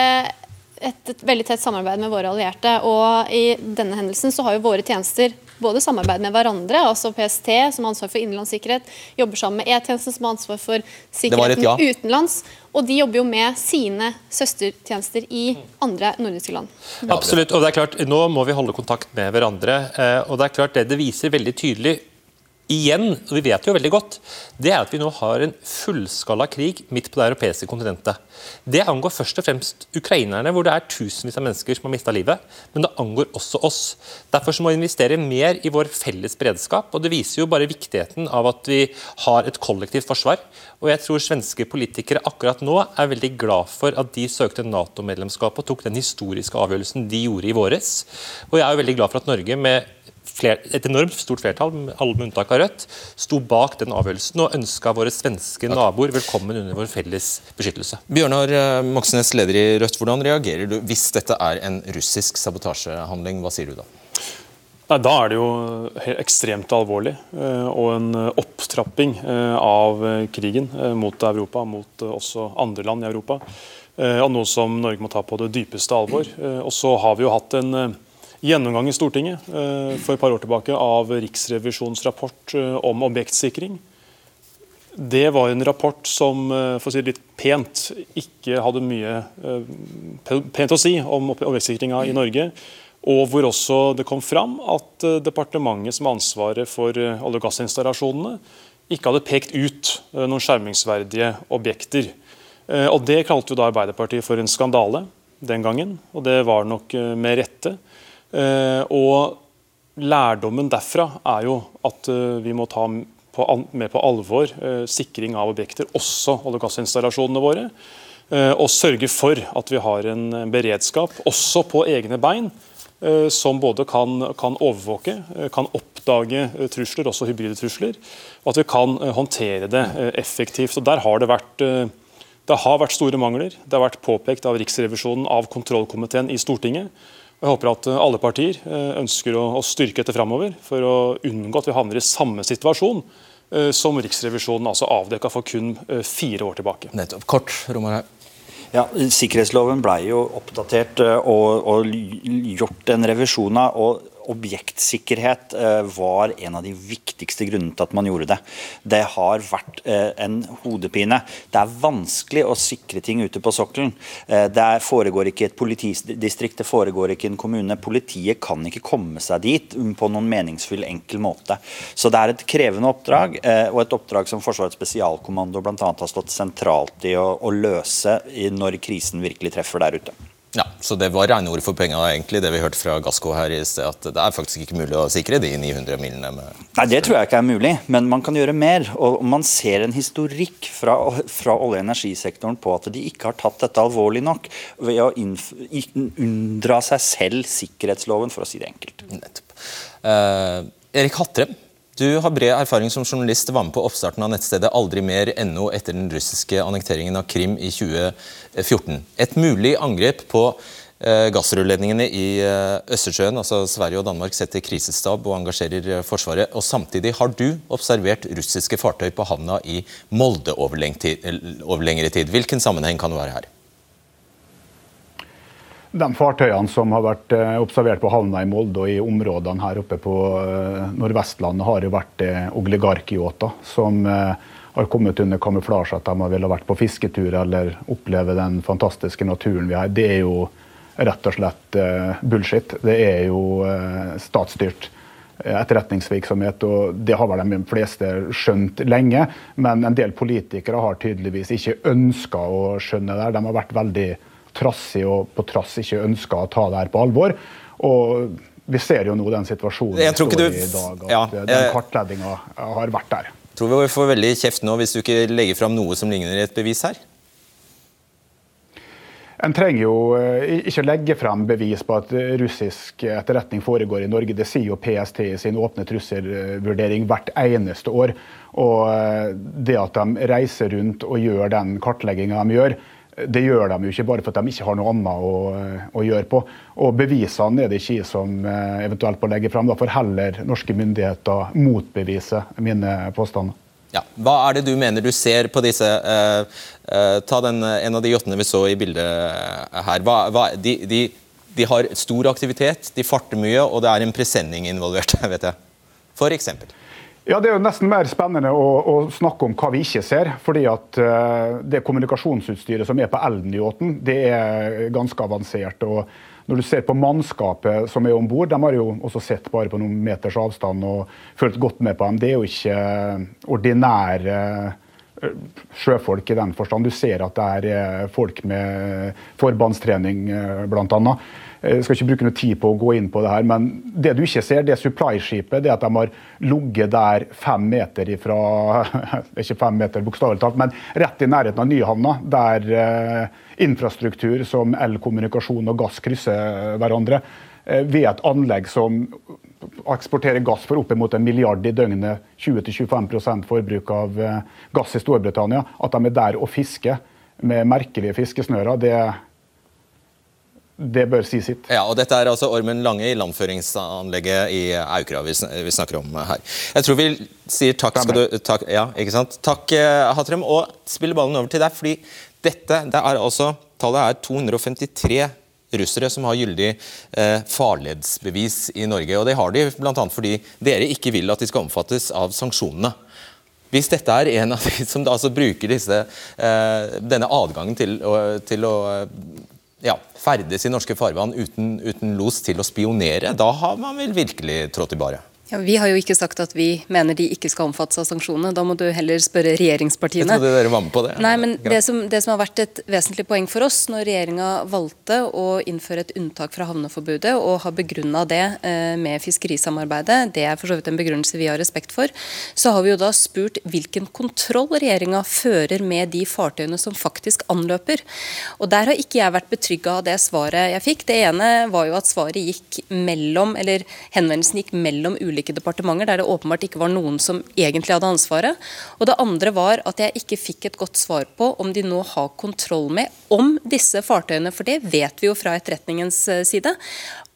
et, et, veldig tett samarbeid med våre allierte. og I denne hendelsen så har jo våre tjenester både samarbeid med hverandre, altså PST som har ansvar for innenlandssikkerhet, jobber sammen med E-tjenesten som har ansvar for sikkerheten ja. utenlands. Og de jobber jo med sine søstertjenester i andre nordiske land. Absolutt. og det er klart, Nå må vi holde kontakt med hverandre. Eh, og Det er klart det, det viser veldig tydelig igjen, og vi vet jo veldig godt, det er at vi nå har en fullskala krig midt på det europeiske kontinentet. Det angår først og fremst ukrainerne, hvor det er tusenvis av mennesker som har mista livet. Men det angår også oss. Derfor må vi investere mer i vår felles beredskap. og Det viser jo bare viktigheten av at vi har et kollektivt forsvar. Og jeg tror svenske politikere akkurat nå er veldig glad for at de søkte Nato-medlemskap og tok den historiske avgjørelsen de gjorde i våres. Og jeg er jo veldig glad for at Norge med fler, et enormt stort flertall, alle med unntak av Rødt, sto bak den avgjørelsen og ønska våre svenske naboer velkommen under vår felles beskyttelse. Bjørnar eh, Moxnes, leder i Rødt, hvordan reagerer du hvis dette er en russisk sabotasjehandling? Hva sier du da? Nei, Da er det jo ekstremt alvorlig, eh, og en opptrapping eh, av krigen mot Europa, mot også andre land i Europa. Og noe som Norge må ta på det dypeste alvor. Og så har vi jo hatt en gjennomgang i Stortinget eh, for et par år tilbake av Riksrevisjonens rapport eh, om objektsikring. Det var en rapport som eh, for å si det litt pent, ikke hadde mye pent å si om objektsikringa i Norge. Og hvor også det kom fram at departementet som har ansvaret for olje- og gassinstallasjonene, ikke hadde pekt ut noen skjermingsverdige objekter. Og Det kalte jo da Arbeiderpartiet for en skandale den gangen, og det var nok med rette. Eh, og lærdommen derfra er jo at eh, vi må ta med på alvor eh, sikring av objekter, også olje- og gassinstallasjonene våre. Og sørge for at vi har en beredskap, også på egne bein, som både kan, kan, overvåke, kan oppdage trusler, også hybride trusler, og at vi kan håndtere det effektivt. Og Der har det vært det har vært store mangler. Det har vært påpekt av Riksrevisjonen, av kontrollkomiteen i Stortinget. Jeg håper at eh, alle partier eh, ønsker å styrke dette framover, for å unngå at vi havner i samme situasjon eh, som Riksrevisjonen altså avdekka for kun fire år tilbake. Nettopp. Kort, Romer ja, Sikkerhetsloven ble jo oppdatert og, og gjort en revisjon av. og objektsikkerhet eh, var en av de viktigste grunnene til at man gjorde det. Det har vært eh, en hodepine. Det er vanskelig å sikre ting ute på sokkelen. Eh, det foregår ikke i et politidistrikt, det foregår ikke i en kommune. Politiet kan ikke komme seg dit på noen meningsfull, enkel måte. Så det er et krevende oppdrag, og et oppdrag som Forsvarets spesialkommando bl.a. har stått sentralt i å, å løse når krisen virkelig treffer der ute. Ja, så Det var rene ord for penga, egentlig, det vi hørte fra Gassco her i sted. At det er faktisk ikke mulig å sikre de 900 milene. Med Nei, Det tror jeg ikke er mulig, men man kan gjøre mer. Og man ser en historikk fra, fra olje- og energisektoren på at de ikke har tatt dette alvorlig nok ved å unndra seg selv sikkerhetsloven, for å si det enkelt. Nettopp. Eh, Erik Hattrem, du har bred erfaring som journalist, var med på oppstarten av nettstedet aldrimer.no etter den russiske annekteringen av Krim i 2014. Et mulig angrep på eh, gassrørledningene i eh, Østersjøen. altså Sverige og Danmark setter krisestab og engasjerer eh, Forsvaret. og Samtidig har du observert russiske fartøy på havna i Molde over, lengre tid. Hvilken sammenheng kan det være her? De fartøyene som har vært observert på havna i Molde og i områdene her oppe på Nordvestlandet, har jo vært oligarkyachter som har kommet under kamuflasje at de har ville vært på fisketur eller oppleve den fantastiske naturen vi har. Det er jo rett og slett uh, bullshit. Det er jo uh, statsstyrt eh, etterretningsvirksomhet, og det har vel de fleste skjønt lenge. Men en del politikere har tydeligvis ikke ønska å skjønne det. De har vært veldig trassige og på trass ikke ønska å ta det her på alvor. Og vi ser jo nå den situasjonen vi står i i dag, at ja, den kartlegginga har vært der tror vi får veldig kjeft nå hvis du ikke legger fram noe som ligner et bevis her? En trenger jo eh, ikke legge frem bevis på at russisk etterretning foregår i Norge. Det sier jo PST i sin åpne trusselvurdering hvert eneste år. Og eh, det at de reiser rundt og gjør den kartlegginga de gjør, det gjør de jo ikke bare for at de ikke har noe annet å, å gjøre på. Og Bevisene er det ikke som eh, eventuelt må legge fram. Da får heller norske myndigheter motbevise mine påstander. Ja. Hva er det du mener du ser på disse uh, uh, Ta den, en av de jottene vi så i bildet her. Hva, hva, de, de, de, har stor aktivitet, de farter mye, og det er en presenning involvert. vet jeg. For eksempel. Ja, Det er jo nesten mer spennende å, å, snakke om hva vi ikke ser. fordi at uh, Det kommunikasjonsutstyret som er på Elden-yachten, det er ganske avansert. og Når du ser på mannskapet som er om bord, de har jo også sett bare på noen meters avstand og følt godt med på dem. Det er jo ikke ordinære sjøfolk i den forstand. Du ser at det er folk med forbandstrening, bl.a. blant annet. Jeg skal ikke bruke noe tid på å gå inn på det her, men det du ikke ser, det supply-skipet, det at de har ligget der fem meter ifra Ikke fem meter, bokstavelig talt, men rett i nærheten av Nyhavna, der eh, infrastruktur som el-kommunikasjon og gass krysser hverandre. Eh, ved et anlegg som eksporterer gass for oppimot en milliard i døgnet, 20-25 forbruk av eh, gass i Storbritannia, at de er der og fisker med merkelige fiskesnører, det det bør si sitt. Ja, og Dette er altså Ormen Lange i landføringsanlegget i Aukra vi snakker om her. Jeg tror vi sier takk skal du, takk, ja, ikke sant? Takk, eh, Hatrem, og spiller ballen over til deg. fordi dette, det er altså, Tallet er 253 russere som har gyldig eh, farledsbevis i Norge. og Det har de bl.a. fordi dere ikke vil at de skal omfattes av sanksjonene. Hvis dette er en av de som altså bruker disse, eh, denne adgangen til, til å ja, ferdes i norske farvann uten, uten los til å spionere, da har man vel virkelig trådt i baret? Ja, vi har jo ikke sagt at vi mener de ikke skal omfattes av sanksjonene. Da må du heller spørre regjeringspartiene. Jeg trodde dere var med på det. Nei, men det som, det som, har vært et vesentlig poeng for oss når regjeringa valgte å innføre et unntak fra havneforbudet, og har begrunna det eh, med fiskerisamarbeidet, det er for så vidt en begrunnelse vi har respekt for, så har vi jo da spurt hvilken kontroll regjeringa fører med de fartøyene som faktisk anløper. Og Der har ikke jeg vært betrygga av det svaret jeg fikk. Det ene var jo at svaret gikk mellom, eller henvendelsen gikk mellom ulike ulike departementer der det åpenbart ikke var noen som egentlig hadde ansvaret. Og det andre var at jeg ikke fikk et godt svar på om de nå har kontroll med om disse fartøyene, for det vet vi jo fra etterretningens eh, side,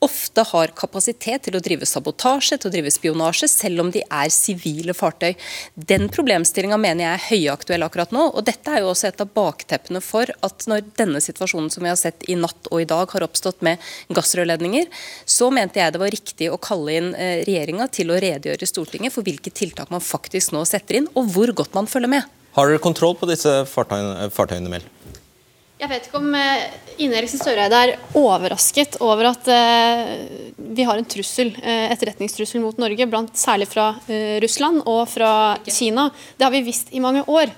ofte har kapasitet til å drive sabotasje, til å drive spionasje, selv om de er sivile fartøy. Den problemstillinga mener jeg er høyaktuell akkurat nå. og Dette er jo også et av bakteppene for at når denne situasjonen som vi har sett i natt og i dag har oppstått med gassrørledninger, så mente jeg det var riktig å kalle inn eh, regjeringa til å redegjøre i Stortinget for hvilke tiltak man faktisk nå setter inn, og hvor godt man følger med. Har dere kontroll på disse fartøyene, fartøyene Mel? Jeg vet ikke om eh, Ine Eriksen Søreide er overrasket over at uh, vi har en trussel, uh, etterretningstrussel mot Norge, blant, særlig fra Russland og fra Kina. Det har vi visst i mange år.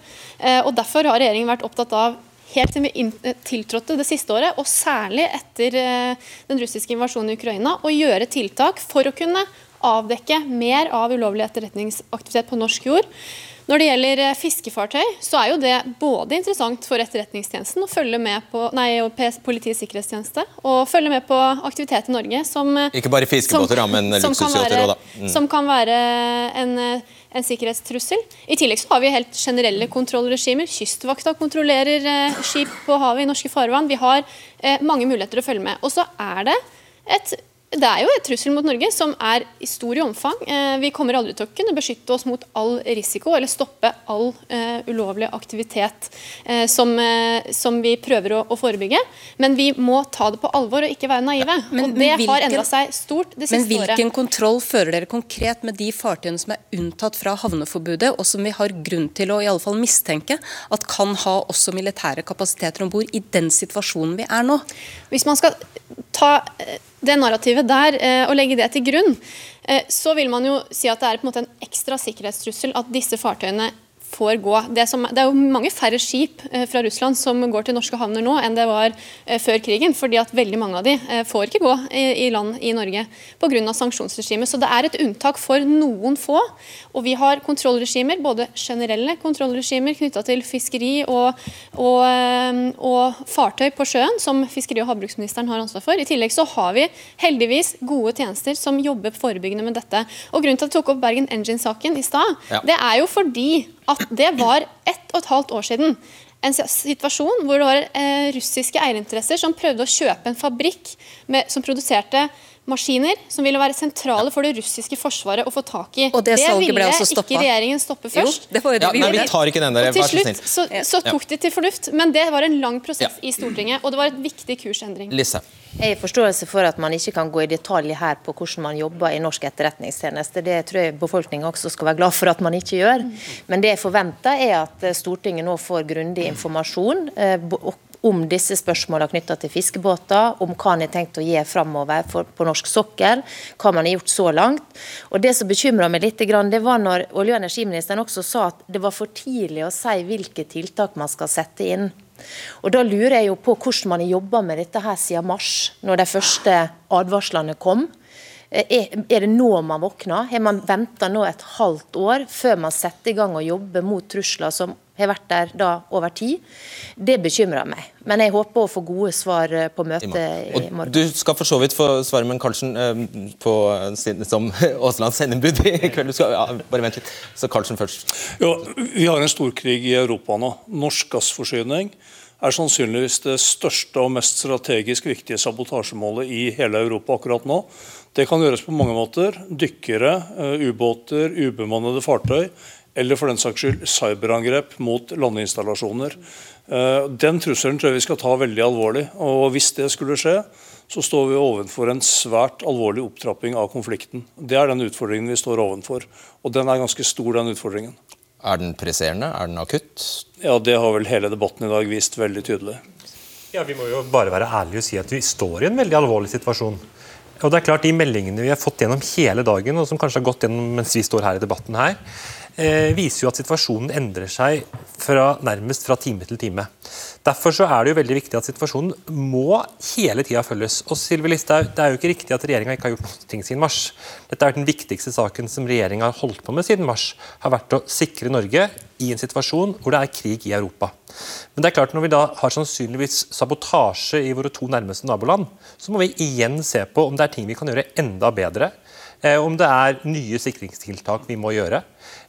og Derfor har regjeringen vært opptatt av helt til vi tiltrådte det siste året, og særlig etter den russiske invasjonen i Ukraina, å gjøre tiltak for å kunne avdekke mer av ulovlig etterretningsaktivitet på norsk jord. Når det gjelder eh, fiskefartøy, så er jo det både interessant for Etterretningstjenesten å følge med på, nei, og Politiets sikkerhetstjeneste og følge med på aktivitet i Norge som eh, Ikke bare fiskebåter, da, men luksusyachter òg, da. Mm. Som kan være en, eh, en, sikkerhetstrussel. I tillegg så har vi helt generelle kontrollregimer. Kystvakta kontrollerer skip på havet i norske farvann. Vi har mange muligheter å følge med. Og så er det et det er jo et trussel mot Norge som er i stor i omfang. Eh, vi kommer aldri til å kunne beskytte oss mot all risiko eller stoppe all uh, ulovlig aktivitet uh, som, uh, som, vi prøver å, å, forebygge. Men vi må ta det på alvor og ikke være naive. Ja, men, og Det hvilken, har endra seg stort det siste året. Men hvilken året. kontroll fører dere konkret med de fartøyene som er unntatt fra havneforbudet, og som vi har grunn til å i alle fall mistenke at kan ha også militære kapasiteter om bord i den situasjonen vi er nå? Hvis man skal ta det narrativet der eh, og legge det til grunn, eh, så vil man jo si at det er på en måte en ekstra sikkerhetstrussel at disse fartøyene får gå. Det, som, det, er jo mange færre skip eh, fra Russland som går til norske havner nå enn det var eh, før krigen, fordi at veldig mange av de eh, får ikke gå i, i land i Norge pga. sanksjonsregimet. Så det er et unntak for noen få. Og vi har kontrollregimer, både generelle kontrollregimer knytta til fiskeri og, og, og, fartøy på sjøen, som fiskeri- og havbruksministeren har ansvar for. I tillegg så har vi heldigvis gode tjenester som jobber forebyggende med dette. Og Grunnen til at jeg tok opp Bergen Engine-saken i stad, ja. det er jo fordi at det var ett og et halvt år siden en situasjon hvor det var eh, russiske eierinteresser som prøvde å kjøpe en fabrikk med, som produserte maskiner som ville være sentrale for det russiske forsvaret å få tak i. Og Det, det ville ikke regjeringen stoppe først. Jo, det var det ja, vi, vi tar ikke den der, og Til slutt så, så, tok de til fornuft, men det var en lang prosess ja. i Stortinget, og det var et viktig kursendring. Lisse. Jeg har forståelse for at man ikke kan gå i detalj her på hvordan man jobber i norsk etterretningstjeneste. Det tror jeg befolkningen også skal være glad for at man ikke gjør. Men det jeg forventer er at Stortinget nå får grundig informasjon eh, om disse spørsmålene knytta til fiskebåter, om hva han har tenkt å gjøre framover på norsk sokkel, hva man har gjort så langt. Og Det som bekymra meg litt, det var når olje- og energiministeren også sa at det var for tidlig å si hvilke tiltak man skal sette inn. Og Da lurer jeg jo på hvordan man har jobba med dette her siden mars, når de første advarslene kom. Er, er det nå man våkner? Har man venta nå et halvt år før man setter i gang å jobbe mot trusler som har vært der da over tid. Det bekymrer meg. Men jeg håper å få gode svar eh, på møtet i morgen. Du skal for så vidt få svare med Karlsen, eh, på, som Aaslands sendebud i kveld du skal, ja, Bare vent litt. Så Karlsen først. Ja, vi har en storkrig i Europa nå. Norsk gassforsyning er sannsynligvis det største og mest strategisk viktige sabotasjemålet i hele Europa akkurat nå. Det kan gjøres på mange måter. Dykkere, eh, ubåter, ubemannede fartøy eller for den saks skyld cyberangrep mot landeinstallasjoner. Eh, den trusselen tror jeg vi skal ta veldig alvorlig. og Hvis det skulle skje, så står vi overfor en svært alvorlig opptrapping av konflikten. Det er den utfordringen vi står overfor. Og den er ganske stor, den utfordringen. Er den presserende? Er den akutt? Ja, Det har vel hele debatten i dag vist veldig tydelig. Ja, Vi må jo bare være ærlige og si at vi står i en veldig alvorlig situasjon. Og det er klart De meldingene vi har fått gjennom hele dagen, og som kanskje har gått gjennom mens vi står her i debatten her, viser jo at situasjonen endrer seg fra, nærmest fra time til time. Derfor så er det jo veldig viktig at situasjonen må hele tida følges. Og Sylvi Listhaug, Det er jo ikke riktig at regjeringa ikke har gjort noe siden mars. Dette er den viktigste saken som regjeringa har holdt på med siden mars. har vært å sikre Norge i en situasjon hvor det er krig i Europa. Men det er klart når vi da har sannsynligvis sabotasje i våre to nærmeste naboland, så må vi igjen se på om det er ting vi kan gjøre enda bedre. Eh, om det er nye sikringstiltak vi må gjøre.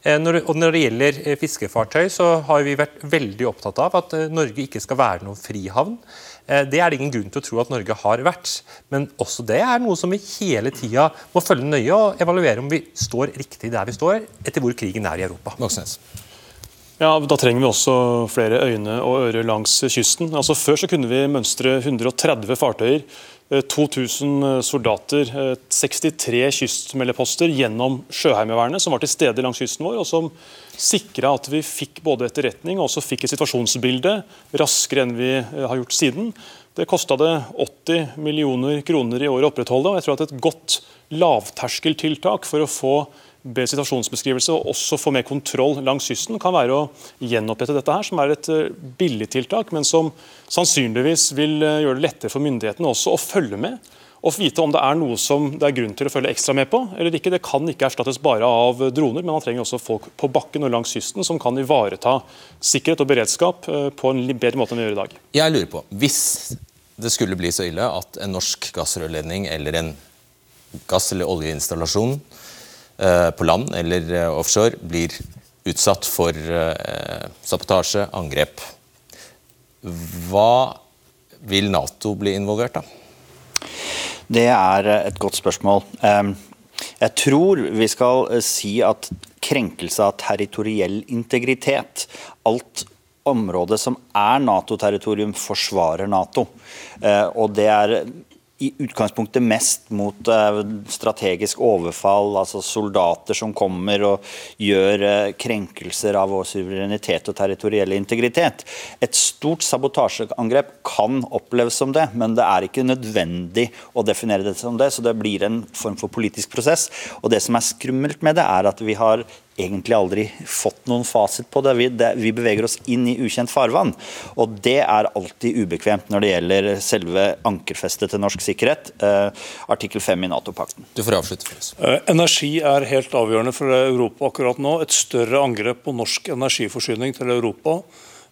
Eh, når, og når det gjelder eh, fiskefartøy, så har vi vært veldig opptatt av at eh, Norge ikke skal være noen frihavn. Det er det ingen grunn til å tro at Norge har vært. Men også det er noe som vi hele tida må følge nøye og evaluere om vi står riktig der vi står, etter hvor krigen er i Europa. Moxnes. Ja, Da trenger vi også flere øyne og ører langs kysten. Altså Før så kunne vi mønstre 130 fartøyer 2000 eh, soldater, 63 eh, kystmeldeposter gjennom Sjøheimevernet, som var til stede langs kysten vår, og som sikra at vi fikk både etterretning og også fikk et situasjonsbilde raskere enn vi eh, har gjort siden. Det kosta det 80 millioner kroner i året å opprettholde. og jeg tror at Et godt lavterskeltiltak for å få bedre situasjonsbeskrivelse og også få mer kontroll langs kysten, kan være å gjenopprette dette, her, som er et eh, billig tiltak, men som sannsynligvis vil eh, gjøre det lettere for myndighetene også å følge med Og vite om det er noe som det er grunn til å følge ekstra med på eller ikke, det kan ikke erstattes bare av droner, men man trenger også folk på bakken og langs kysten som kan ivareta sikkerhet og beredskap eh, på en bedre måte enn vi gjør i dag. Jeg lurer på, Hvis det skulle bli så ille at en norsk gassrørledning eller en gass- eller oljeinstallasjon på land eller eh, offshore blir utsatt for eh, sabotasje, angrep, hva vil Nato bli involvert da? Det er et godt spørsmål. Ehm, jeg tror vi skal eh, si at krenkelse av territoriell integritet, alt området som er Nato-territorium, forsvarer Nato. Eh, og det er i utgangspunktet mest mot uh, strategisk overfall, altså soldater som kommer og gjør uh, krenkelser av vår suverenitet og territorielle integritet. Et stort sabotasjeangrep kan oppleves som det, men det er ikke nødvendig å definere det som det, så det blir en form for politisk prosess. Og Det som er skummelt med det, er at vi har egentlig aldri fått noen fasit på det. Vi, det. vi, beveger oss inn i ukjent farvann. Og det er alltid ubekvemt når det gjelder selve ankerfestet til norsk sikkerhet, eh, artikkel 5 i Nato-pakten. Du får avslutte for oss. Eh, energi er helt avgjørende for Europa akkurat nå. Et større angrep på norsk energiforsyning til Europa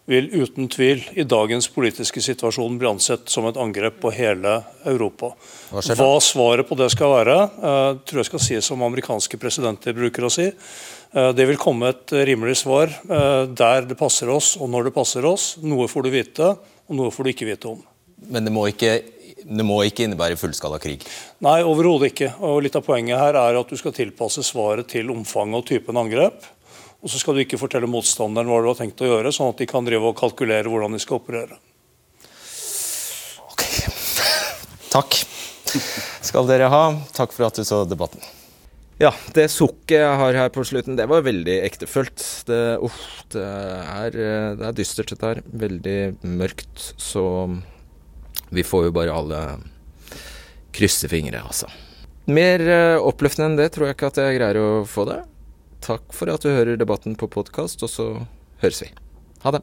vil uten tvil i dagens politiske situasjon bli ansett som et angrep på hele Europa. Hva, Hva svaret på det skal være, eh, tror jeg skal sies som amerikanske presidenter bruker å si. Uh, det vil komme et rimelig svar uh, der det passer oss og når det passer oss. Noe får du vite, og noe får du ikke vite om. Men det må ikke, det må ikke innebære fullskala krig? Nei, overhodet ikke. Og Litt av poenget her er at du skal tilpasse svaret til omfanget og typen angrep. Og så skal du ikke fortelle motstanderen hva du har tenkt å gjøre, sånn at de kan drive og kalkulere hvordan de skal operere. Ok. Takk skal dere ha. Takk for at du så debatten. Ja, det sukket jeg har her på slutten, det var veldig ektefølt. Det, uff, det, er, det er dystert, dette her. Veldig mørkt. Så vi får jo bare alle krysse fingre, altså. Mer uh, oppløftende enn det tror jeg ikke at jeg greier å få det. Takk for at du hører debatten på podkast, og så høres vi. Ha det.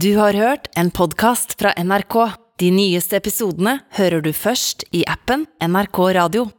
Du har hørt en podkast fra NRK. De nyeste episodene hører du først i appen NRK Radio.